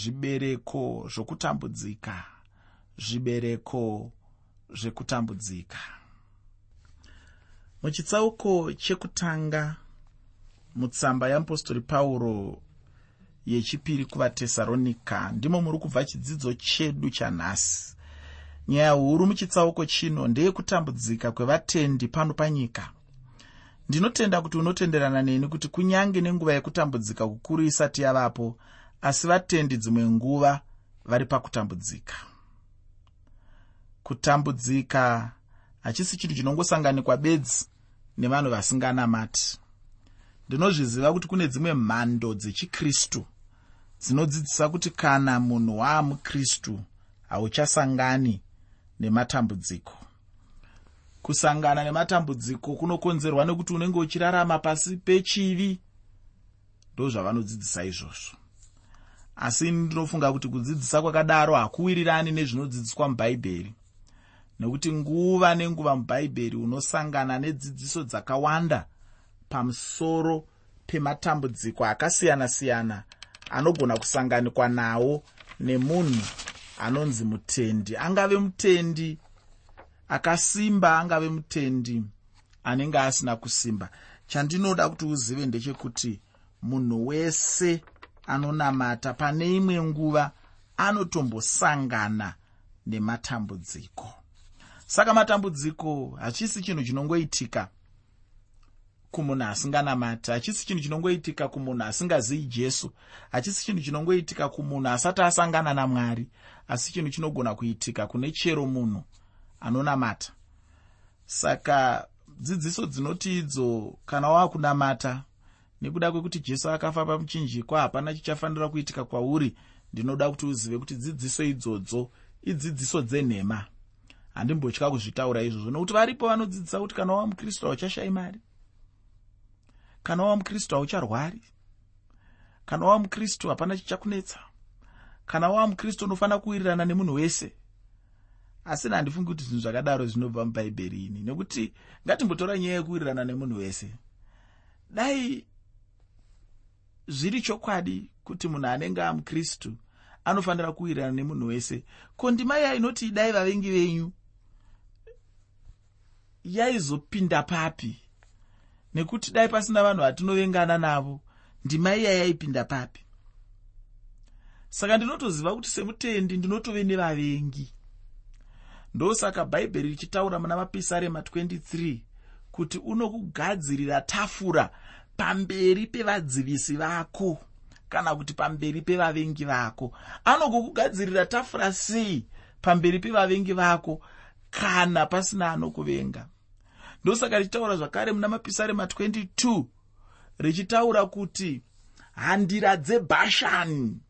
zvibereko zvokutambudzika. Zvibereko zvekutambudzika muchitsauko chekutanga mutsamba yeapostori pauro yechipiri kuvatesaronika ndimo muri kubva chidzidzo chedu chanhasi. Nyaya huru muchitsauko chino ndeyekutambudzika kwevatendi pano panyika. Ndinotenda kuti unotenderana neni kuti kunyange nenguva yekutambudzika kukuru isati yavapo asi vatendi dzimwe nguva vari pakutambudzika. Kutambudzika hachisi chinhu chinongosanganikwa bedzi nevanhu vasinganamati. Ndinozviziva kuti kune dzimwe mhando dzechikristu dzinodzidzisa kuti kana munhu waamukristu hauchasangani nematambudziko. Kusangana nematambudziko kunokonzerwa nekuti unenge uchirarama pasi pechivi ndozvavanodzidzisa izvozvo asi ndinofunga kuti kudzidzisa kwakadaro hakuwirirani nezvinodzidziswa mubhaibheri nekuti nguva nenguva mubhaibheri unosangana nedzidziso dzakawanda pamusoro pematambudziko akasiyana-siyana anogona kusanganikwa nawo nemunhu anonzi mutendi. Angave mutendi akasimba angave mutendi anenge asina kusimba. Chandinoda kuti uzive ndechekuti munhu wese anonamata. Pane imwe nguva anotombosangana nematambudziko. Saka matambudziko hachisi chinhu chinongoitika kumunhu asinganamati hachisi chinhu chinongoitika kumunhu asingazivi jesu hachisi chinhu chinongoitika kumunhu asati asangana namwari asi chinhu chinogona kuitika kune chero munhu anonamata. Saka dzidziso dzinoti idzo kana waakunamata nekuda kwekuti jesu akafa pamuchinjikwa hapana chichafanira kuitika kwauri. Ndinoda kuti uzive kuti dzidziso idzodzo idzidziso dzenhema handimbotya kuzvitaura izvozvo. Nokuti varipo vanodzidzisa kuti kana wava mukristu hauchashai mari kana wava mukristu haucharwari kana wava mukristu hapana chichakunetsa kana wava mukristu unofanira kuwirirana nemunhu wese. Asi handifungi kuti zvinhu zvakadaro zvinobva mubhaibheri ini nekuti ngatimbotora nyaya yekuwirirana nemunhu wese. Dai zviri chokwadi kuti munhu anenge amukristu anofanira kuwirirana nemunhu wese. Ko ndima iya inoti idai vavengi venyu yaizopinda papi? Nekuti dai pasina vanhu vatinovengana navo ndima iya yaipinda papi? Saka ndinotoziva kuti semutendi ndinotove nevavengi. Ndosaka bhaibheri richitaura muna mapisarema 23 kuti unokugadzirira tafura pamberi pevadzivisi vako kana kuti pamberi pevavengi vako. Anogokugadzirira tafura sei pamberi pevavengi vako kana pasina anokuvenga? Ndosaka richitaura zvakare muna mapisarema 22 richitaura kuti handira dzebhashani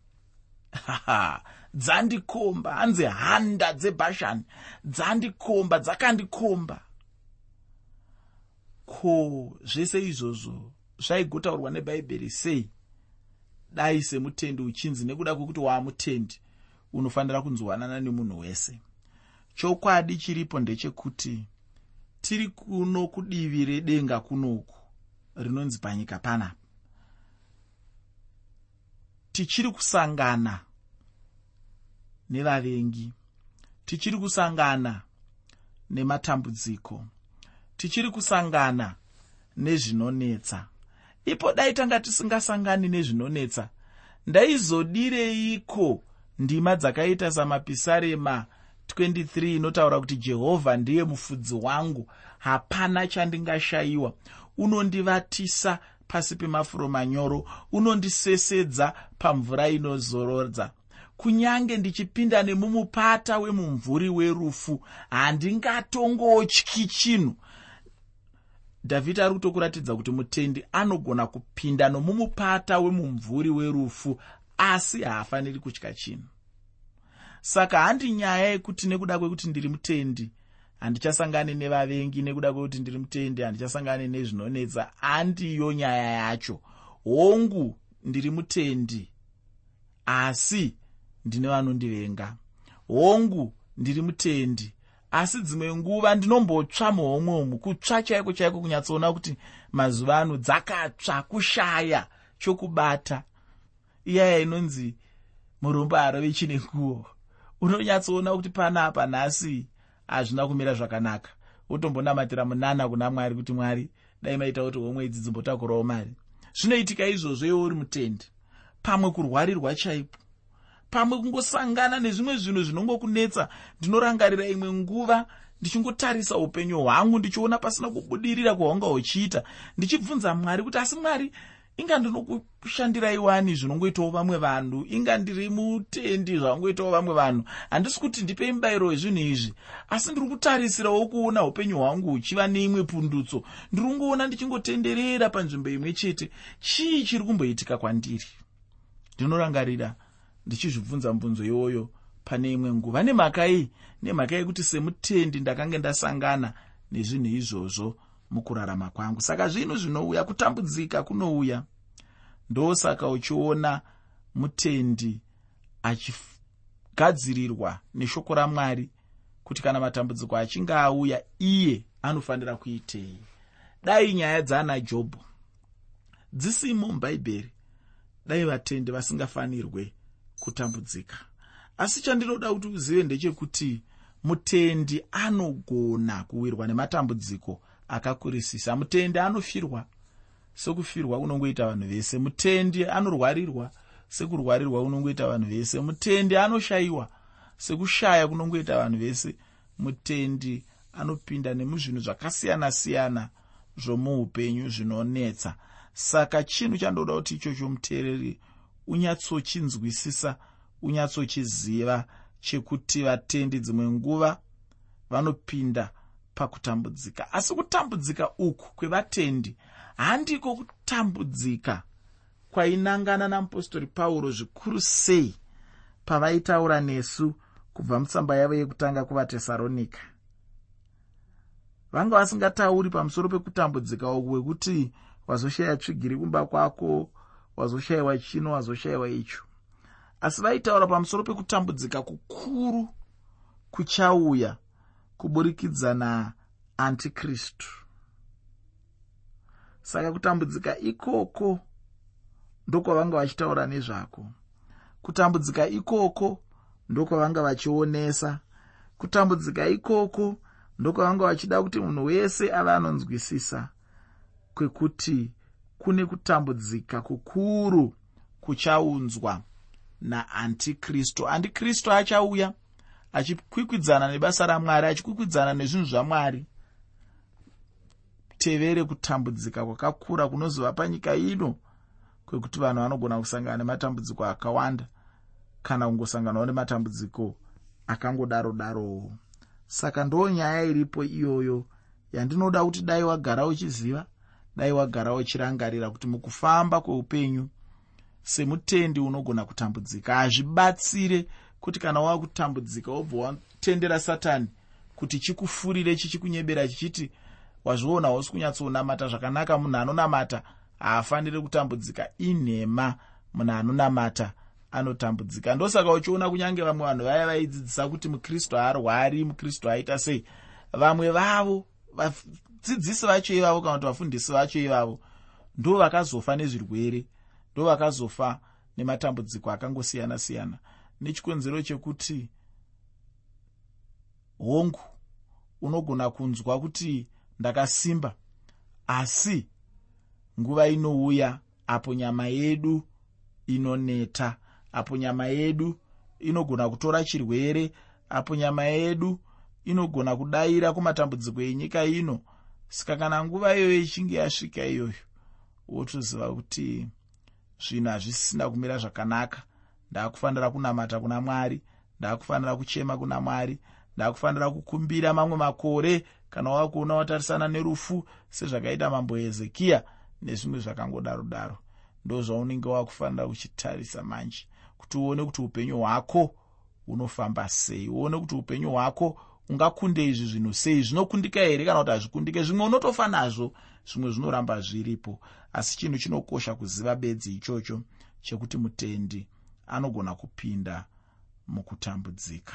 dzandikomba hanzi handa dzebhashani dzandikomba dzakandikomba. Ko zvese izvozvo zvaigotaurwa nebhaibheri sei? Dai semutendi uchinzi nekuda kwekuti waamutendi unofanira kunzwanana nemunhu wese. Chokwadi chiripo ndechekuti tiri kuno kudivi redenga kunoku rinonzi panyika panapa tichiri kusangana nevavengi tichiri kusangana nematambudziko tichiri kusangana nezvinonetsa ipo dai tanga tisingasangani nezvinonetsa. Ndaizodireiko ndima dzakaita samapisarema 23 inotaura kuti jehovha ndiye mufudzi wangu? Hapana chandingashayiwa. Unondivatisa pasi pemafuro manyoro unondisesedza pamvura inozorodza kunyange ndichipinda nemumupata wemumvuri werufu handingatongotyi chinhu dhavhidi ari kutokuratidza kuti mutendi anogona kupinda nomumupata wemumvuri werufu asi haafaniri kutya chinhu. Saka handi nyaya yekuti nekuda kwekuti ndiri mutendi handichasangani nevavengi nekuda kwekuti ndiri mutendi handichasangani nezvinonetsa handiyo nyaya yacho. Hongu ndiri mutendi asi ndine vanondivenga. Hongu ndiri mutendi asi dzimwe nguva ndinombotsva muhomwe umu kutsva chaiko chaiko kunyatsoona kuti mazuva ano dzakatsva kushaya chokubata. Iyaya inonzi murombo arove chine nguo unonyatsoona kuti panapa nhasi hazvina kumira zvakanaka. Wotombonamatira munana kuna mwari kuti mwari dai maita kuti womwedzi dzimbotakurawo mari. Zvinoitika izvozvo iwe uri mutendi. Pamwe kurwarirwa chaipo pamwe kungosangana nezvimwe zvinhu zvinongokunetsa. Ndinorangarira imwe nguva ndichingotarisa upenyu hwangu ndichiona pasina kubudirira kwahunga uchiita ndichibvunza mwari kuti asi mwari inga ndinokushandirai wani zvinongoitawo vamwe vanhu? Inga ndiri mutendi zvavangoitawo vamwe vanhu? Handisi kuti ndipei mubayiro wezvinhu izvi. Asi ndiri kutarisirawo kuona upenyu hwangu huchiva neimwe pundutso. Ndiri kungoona ndichingotenderera panzvimbo imwe chete. Chii chiri kumboitika kwandiri? Ndinorangarira ndichizvibvunza mbunzo iyoyo pane imwe nguva. Nemhaka iyi nemhaka yekuti semutendi ndakange ndasangana nezvinhu izvozvo mukurarama kwangu. Saka zvinhu zvinouya kutambudzika kunouya. Ndosaka uchiona mutendi achigadzirirwa neshoko ramwari kuti kana matambudziko achinge auya iye anofanira kuitei. Dai nyaya dzaana jobho. Dzisimo mubhaibheri. Dai vatendi vasingafanirwe kutambudzika. Asi chandinoda kuti uzive ndechekuti mutendi anogona kuwirwa nematambudziko akakurisisa. Mutendi anofirwa sekufirwa unongoita vanhu vese. Mutendi anorwarirwa sekurwarirwa unongoita vanhu vese. Mutendi anoshayiwa sekushaya kunongoita vanhu vese. Mutendi anopinda nemuzvinhu zvakasiyana-siyana zvomuupenyu zvinonetsa. Saka chinhu chandoda kuti ichocho muteereri unyatsochinzwisisa unyatsochiziva chekuti vatendi dzimwe nguva vanopinda pakutambudzika. Asi kutambudzika uku kwevatendi handiko kutambudzika kwainangana namupostori pauro zvikuru sei pavaitaura nesu kubva mutsamba yavo yekutanga kuvatesaronika vanga vasingatauri pamusoro pekutambudzika uku wekuti wazoshaya tsvigiri kumba kwako wazoshayiwa chino wazoshayiwa icho. Asi vaitaura pamusoro pekutambudzika kukuru kuchauya kuburikidza naantikristu saka kutambudzika ikoko ndokwavanga vachitaura nezvako. Kutambudzika ikoko ndokwavanga vachionesa. Kutambudzika ikoko ndokwavanga vachida kuti munhu wese ava anonzwisisa kwekuti kune kutambudzika kukuru kuchaunzwa naantikristu. Antikristu achauya achikwikwidzana nebasa ramwari achikwikwidzana nezvinhu zvamwari. Tevere kutambudzika kwakakura kunozova panyika ino kwekuti vanhu vanogona kusangana nematambudziko akawanda kana kungosanganawo nematambudziko akangodaro darowo saka ndo nyaya iripo iyoyo yandinoda kuti dai wagara uchiziva dai wagara uchirangarira kuti mukufamba kweupenyu semutendi unogona kutambudzika hazvibatsire kuti kana wakutambudzika wobva watendera satani kuti chikufurire chichikunyebera chichiti wazviona hausi kunyatsonamata zvakanaka munhu anonamata? Haafaniri kutambudzika. Inhema munhu anonamata anotambudzika. Ndosaka uchiona kunyange vamwe vanhu vaya vaidzidzisa kuti mukristu haarwari mukristu aita sei. Vamwe vavo vadzidzisi vacho ivavo kana kuti vafundisi vacho ivavo ndo vakazofa nezvirwere ndo vakazofa nematambudziko akangosiyana-siyana. Nechikonzero chekuti hongu unogona kunzwa kuti ndakasimba asi nguva inouya apo nyama yedu inoneta apo nyama yedu inogona kutora chirwere apo nyama yedu inogona kudayira kumatambudziko enyika ino saka kana nguva iyoyo ichinge yasvika iyoyo wotoziva kuti zvinhu hazvisisina kumira zvakanaka. Ndaakufanira kunamata kuna mwari ndaakufanira kuchema kuna mwari ndaakufanira kukumbira mamwe makore kana wakuona watarisana nerufu sezvakaita mambo hezekiya nezvimwe zvakangodaro daro. Ndo zvaunenge wakufanira uchitarisa manje kuti uone kuti upenyu hwako hunofamba sei uone kuti upenyu hwako ungakunde izvi zvinhu sei? Zvinokundika here kana kuti hazvikundike? Zvimwe unotofa nazvo zvimwe zvinoramba zviripo. Asi chinhu chinokosha kuziva bedzi ichocho chekuti mutendi anogona kupinda mukutambudzika.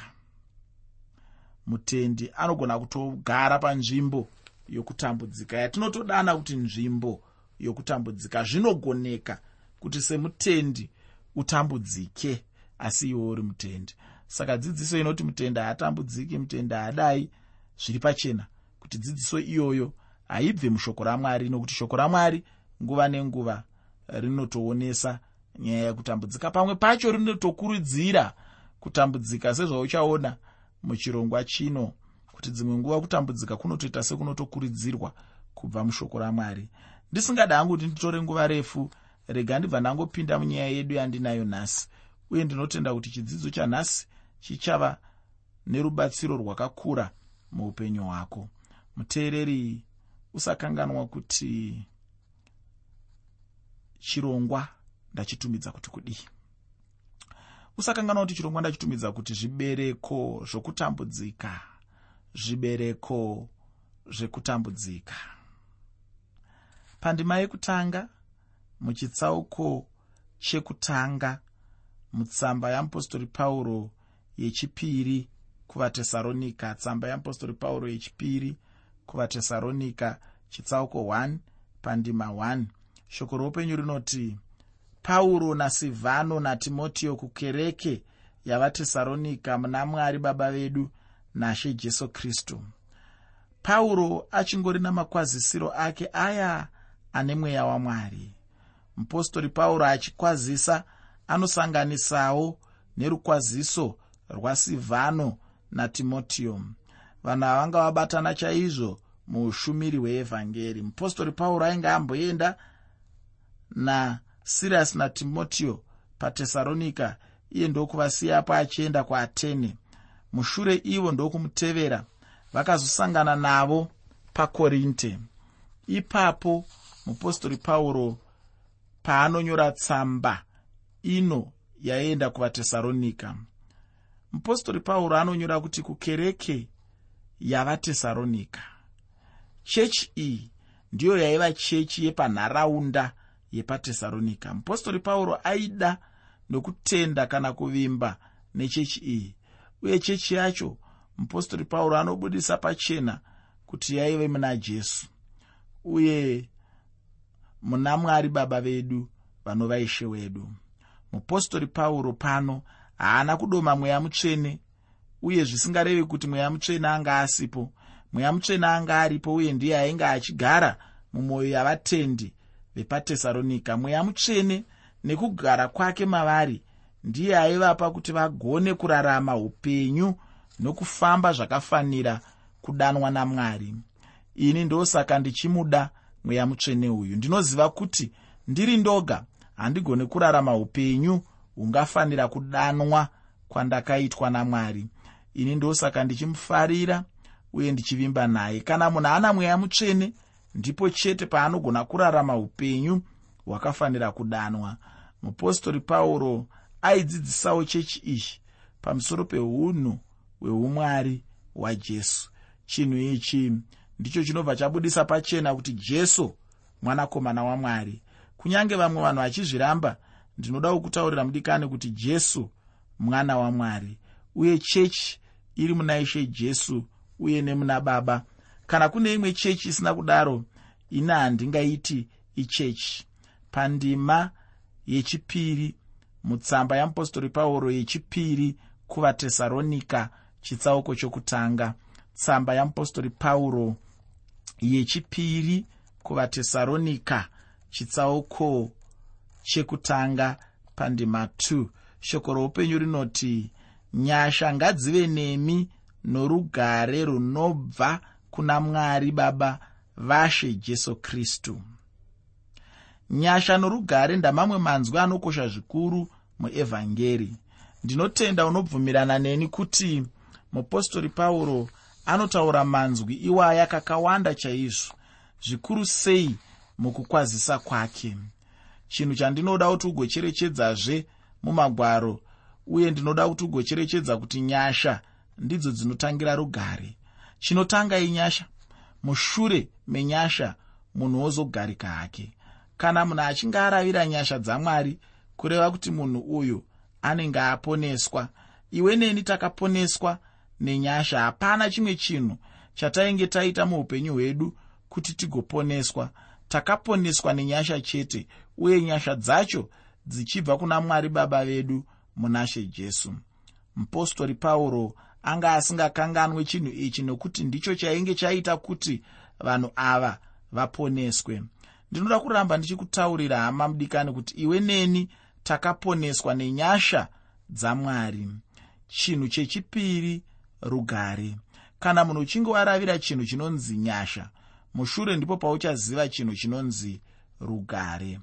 Mutendi anogona kutogara panzvimbo yokutambudzika yatinotodana kuti nzvimbo yokutambudzika. Zvinogoneka kuti semutendi utambudzike asi iwe uri mutende saka dzidziso inoti mutende haatambudziki mutende haadai zviri pachena. Kuti dzidziso iyoyo haibve mushoko ramwari nokuti shoko ramwari nguva nenguva rinotoonesa nyaya yekutambudzika pamwe pacho rinotokurudzira kutambudzika sezvauchaona muchirongwa chino kuti dzimwe nguva kutambudzika kunotoita sekunotokurudzirwa kubva mushoko ramwari. Ndisingada hangu kuti nditore nguva refu rega ndibva ndangopinda munyaya yedu yandinayo nhasi uye ndinotenda kuti chidzidzo chanhasi chichava nerubatsiro rwakakura muupenyu hwako. Muteereri usakanganwa kuti chirongwa ndachitumidza kuti kudii? Usakanganwa kuti chirongwa ndachitumidza kuti zvibereko zvokutambudzika zvibereko zvekutambudzika pandima yekutanga muchitsauko chekutanga mutsamba yeapostori pauro yechipiri kuvatesaronika tsamba yeapostori pauro yechipiri kuvatesaronika chitsauko 1 pandima 1 shoko roupenyu rinoti pauro nasivhano natimoteo kukereke yavatesaronika muna mwari baba vedu nashe jesu kristu. Pauro achingori namakwazisiro ake aya ane mweya wamwari. Mupostori pauro achikwazisa anosanganisawo nerukwaziso rwasivhano natimoteo vanhu avanga vabatana chaizvo muushumiri hweevhangeri mupostori pauro ainge amboenda nasirasi natimoteo patesaronika iye ndokuvasiyapo achienda kuatene mushure ivo ndokumutevera vakazosangana navo pakorinte. Ipapo mupostori pauro paanonyora tsamba ino yaenda kuvatesaronika mupostori pauro anonyora kuti kukereke yavatesaronika chechi iyi ndiyo yaiva chechi yepanharaunda yepatesaronika mupostori pauro aida nokutenda kana kuvimba nechechi iyi. Uye chechi yacho mupostori pauro anobudisa pachena kuti yaive muna jesu. Uye muna mwari baba vedu vanova ishe wedu. Mupostori pauro pano haana kudoma mweya mutsvene uye zvisingarevi kuti mweya mutsvene anga asipo. Mweya mutsvene anga aripo uye ndiye ainge achigara mumwoyo yavatendi vepatesaronika. Mweya mutsvene nekugara kwake mavari ndiye aivapa kuti vagone kurarama upenyu nokufamba zvakafanira kudanwa namwari. Ini ndosaka ndichimuda mweya mutsvene uyu. Ndinoziva kuti ndiri ndoga handigoni kurarama upenyu hungafanira kudanwa kwandakaitwa namwari. Ini ndosaka ndichimufarira uye ndichivimba naye. Kana munhu ana mweya mutsvene ndipo chete paanogona kurarama upenyu hwakafanira kudanwa. Mupostori pauro aidzidzisawo chechi ichi pamusoro peunhu hweumwari hwajesu. Chinhu ichi ndicho chinobva chabudisa pachena kuti jesu mwanakomana wamwari kunyange vamwe vanhu vachizviramba ndinoda kukutaurira mudikani kuti jesu mwana wamwari uye chechi iri muna ishe jesu uye nemuna baba. Kana kune imwe chechi isina kudaro ina handingaiti ichechi. Pandima yechipiri mutsamba yamupostori pauro yechipiri kuvatesaronika chitsauko chokutanga. Tsamba yamupostori pauro yechipiri kuvatesaronika chitsauko chekutanga pandima 2 shoko roupenyu rinoti nyasha ngadzive nemi norugare runobva kuna mwari baba vashe jesu kristu. Nyasha norugare ndamamwe manzwi anokosha zvikuru muevhangeri. Ndinotenda unobvumirana neni kuti mupostori pauro anotaura manzwi iwaya kakawanda chaizvo zvikuru sei mukukwazisa kwake chinhu chandinoda kuti ugocherechedzazve mumagwaro uye ndinoda kuti ugocherechedza kuti nyasha ndidzo dzinotangira rugare. Chinotanga inyasha? Mushure menyasha munhu wozogarika hake. Kana munhu achinge aravira nyasha dzamwari kureva kuti munhu uyu anenge aponeswa. Iwe neni takaponeswa nenyasha. Hapana chimwe chinhu chatainge taita muupenyu hwedu kuti tigoponeswa. Takaponeswa nenyasha chete uye nyasha dzacho dzichibva kuna mwari baba vedu muna she jesu. Mupostori pauro anga asingakanganwe chinhu ichi nokuti ndicho chainge chaita kuti vanhu ava vaponeswe. Ndinoda kuramba ndichikutaurira hama mudikani kuti iwe neni takaponeswa nenyasha dzamwari. Chinhu chechipiri rugare. Kana munhu uchinge waravira chinhu chinonzi nyasha mushure ndipo pauchaziva chinhu chinonzi rugare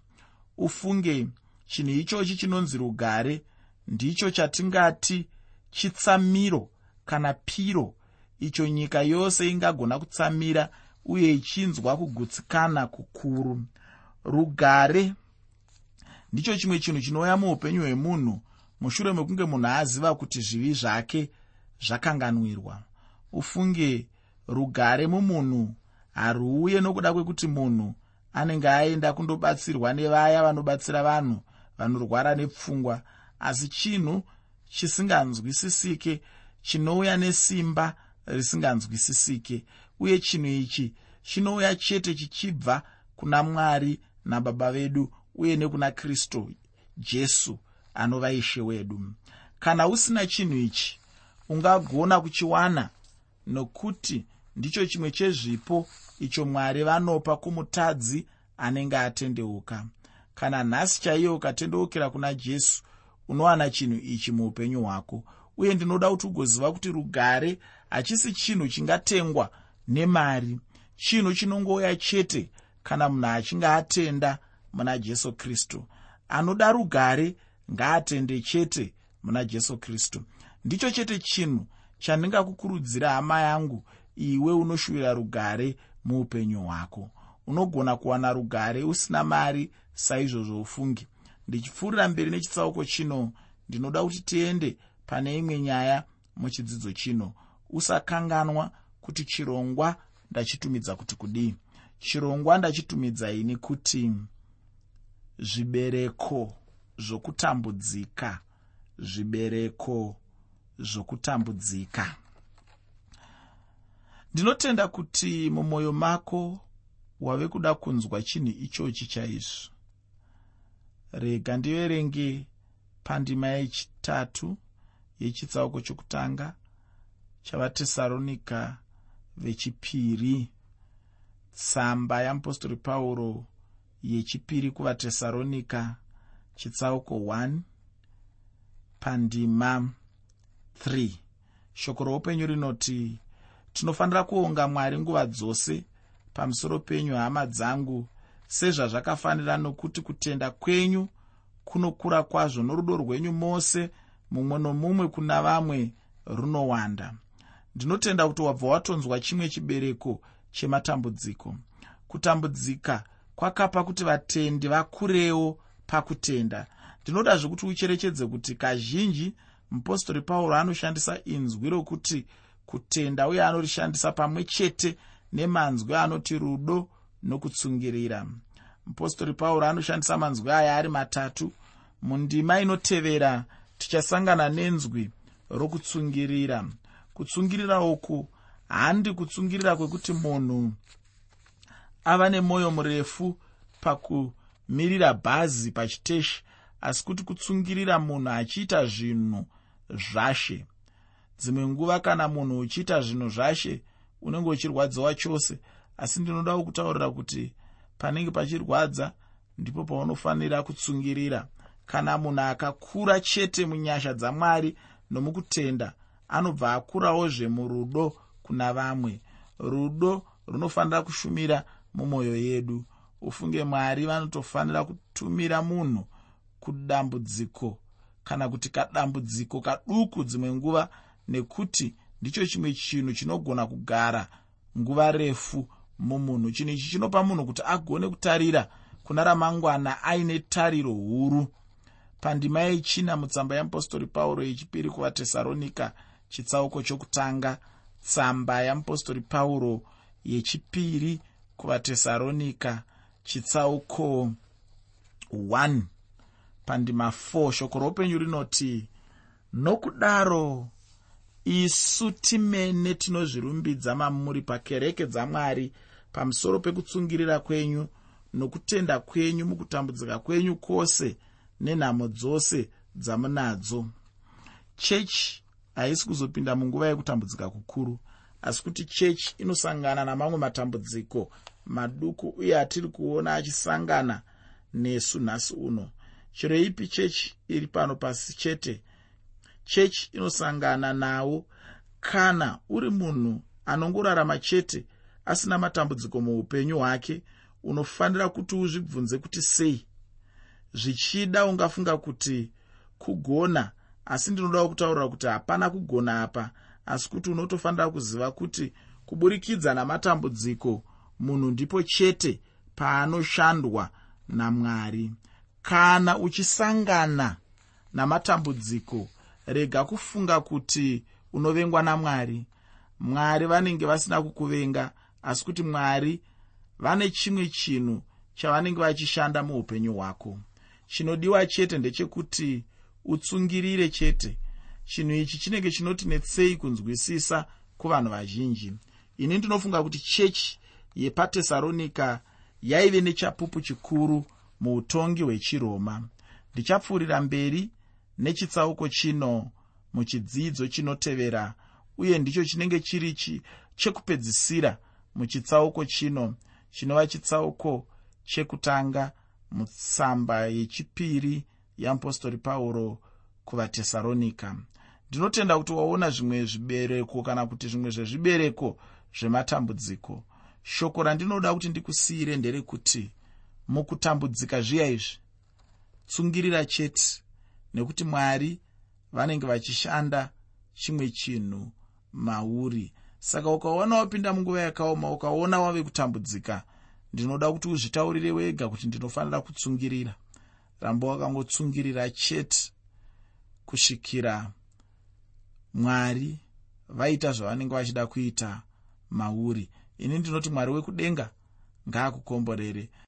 ufunge chinhu ichochi chinonzi rugare. Ndicho chatingati chitsamiro kana piro. Icho nyika yose ingagona kutsamira uye ichinzwa kugutsikana kukuru. Rugare ndicho chimwe chinhu chinouya muupenyu hwemunhu. Mushure mekunge munhu aziva kuti zvivi zvake zvakanganwirwa. Ufunge rugare mumunhu. Haruuye nokuda kwekuti munhu anenge aenda kundobatsirwa nevaya vanobatsira vanhu vanorwara nepfungwa. Asi chinhu chisinganzwisisike chinouya nesimba risinganzwisisike uye chinhu ichi chinouya chete chichibva kuna mwari nababa vedu uye nekuna kristu jesu anova ishe wedu. Kana usina chinhu ichi ungagona kuchiwana nokuti ndicho chimwe chezvipo icho mwari vanopa kumutadzi anenge atendeuka. Kana nhasi chaiyo ukatendeukira kuna jesu unowana chinhu ichi muupenyu hwako. Uye ndinoda kuti ugoziva kuti rugare hachisi chinhu chingatengwa nemari chinhu chinongouya chete kana munhu achinge atenda muna jesu kristu. Anoda rugare ngaatende chete muna jesu kristu. Ndicho chete chinhu chandingakukurudzira hama yangu iwe unoshuvira rugare muupenyu hwako. Unogona kuwana rugare usina mari saizvozvo ufungi. Ndichipfuurira mberi nechitsauko chino. Ndinoda kuti tiende pane imwe nyaya muchidzidzo chino. Usakanganwa kuti chirongwa ndachitumidza kuti kudii. Chirongwa ndachitumidza ini kuti zvibereko zvokutambudzika. Zvibereko zvokutambudzika ndinotenda kuti mumwoyo mako wave kuda kunzwa chinhu ichochi chaizvo. Rega ndiverenge pandima yechitatu yechitsauko chokutanga chavatesaronika vechipiri. Tsamba yamupostori pauro yechipiri kuvatesaronika chitsauko 1 pandima 3 shoko roupenyu rinoti tinofanira kuonga mwari nguva dzose pamusoro penyu hama dzangu sezvazvakafanira nokuti kutenda kwenyu kunokura kwazvo norudo rwenyu mose mumwe nomumwe kuna vamwe runowanda. Ndinotenda kuti wabva watonzwa chimwe chibereko chematambudziko. Kutambudzika kwakapa kuti vatendi vakurewo pakutenda. Ndinodazve kuti ucherechedze kuti kazhinji mupostori pauro anoshandisa inzwi rokuti kutenda uye anorishandisa pamwe chete nemanzwi anoti rudo nokutsungirira. Mupostori pauro anoshandisa manzwi aya ari matatu. Mundima inotevera tichasangana nenzwi rokutsungirira. Kutsungirira uku handi kutsungirira kwekuti munhu ava nemwoyo murefu pakumirira bhazi pachiteshi asi kuti kutsungirira munhu achiita zvinhu zvashe dzimwe nguva kana munhu uchiita zvinhu zvashe unenge uchirwadziwa chose. Asi ndinoda kukutaurira kuti panenge pachirwadza ndipo paunofanira kutsungirira. Kana munhu akakura chete munyasha dzamwari nomukutenda anobva akurawo zvemurudo kuna vamwe. Rudo runofanira kushumira mumwoyo yedu. Ufunge mwari vanotofanira kutumira munhu kudambudziko kana kuti kadambudziko kaduku dzimwe nguva nekuti ndicho chimwe chinhu chinogona kugara nguva refu mumunhu. Chinhu ichi chinopa munhu kuti agone kutarira kuna ramangwana aine tariro huru. Pandima yechina mutsamba yeapostori pauro yechipiri kuvatesaronika chitsauko chokutanga tsamba yeapostori pauro yechipiri kuvatesaronika chitsauko 1 pandima 4 shoko roupenyu rinoti nokudaro isu timene tinozvirumbidza mamuri pakereke dzamwari pamusoro pekutsungirira kwenyu nokutenda kwenyu mukutambudzika kwenyu kwose nenhamo dzose dzamunadzo. Chechi haisi kuzopinda munguva yekutambudzika kukuru asi kuti chechi inosangana namamwe matambudziko maduku uye atiri kuona achisangana nesu nhasi uno. Chero ipi chechi iri pano pasi chete chechi inosangana nawo. Kana uri munhu anongorarama chete asina matambudziko muupenyu hwake unofanira kuti uzvibvunze kuti sei? Zvichida ungafunga kuti kugona asi ndinodawo kutaurira kuti hapana kugona apa asi kuti unotofanira kuziva kuti kuburikidza namatambudziko munhu ndipo chete paanoshandwa namwari. Kana uchisangana namatambudziko rega kufunga kuti unovengwa namwari. Mwari vanenge vasina kukuvenga asi kuti mwari vane chimwe chinhu chavanenge vachishanda muupenyu hwako. Chinodiwa chete ndechekuti utsungirire chete. Chinhu ichi chinenge chinoti netsei kunzwisisa kuvanhu vazhinji. Ini ndinofunga kuti chechi yepatesaronika yaive nechapupu chikuru muutongi hwechiroma. Ndichapfuurira mberi nechitsauko chino muchidzidzo chinotevera uye ndicho chinenge chiri chi chekupedzisira muchitsauko chino chinova chitsauko chekutanga mutsamba yechipiri yeapostori pauro kuvatesaronika ndinotenda kuti waona zvimwe zvibereko kana kuti zvimwe zvezvibereko zvematambudziko. Shoko randinoda kuti ndikusiyire nderekuti mukutambudzika zviya izvi. Tsungirira chete nekuti mwari vanenge vachishanda chimwe chinhu mauri. Saka ukaona wapinda munguva yakaoma ukaona wave kutambudzika ndinoda kuti uzvitaurire wega kuti ndinofanira kutsungirira. Ramba wakangotsungirira chete kusvikira mwari vaita zvavanenge vachida kuita mauri. Ini ndinoti mwari wekudenga ngaakukomborere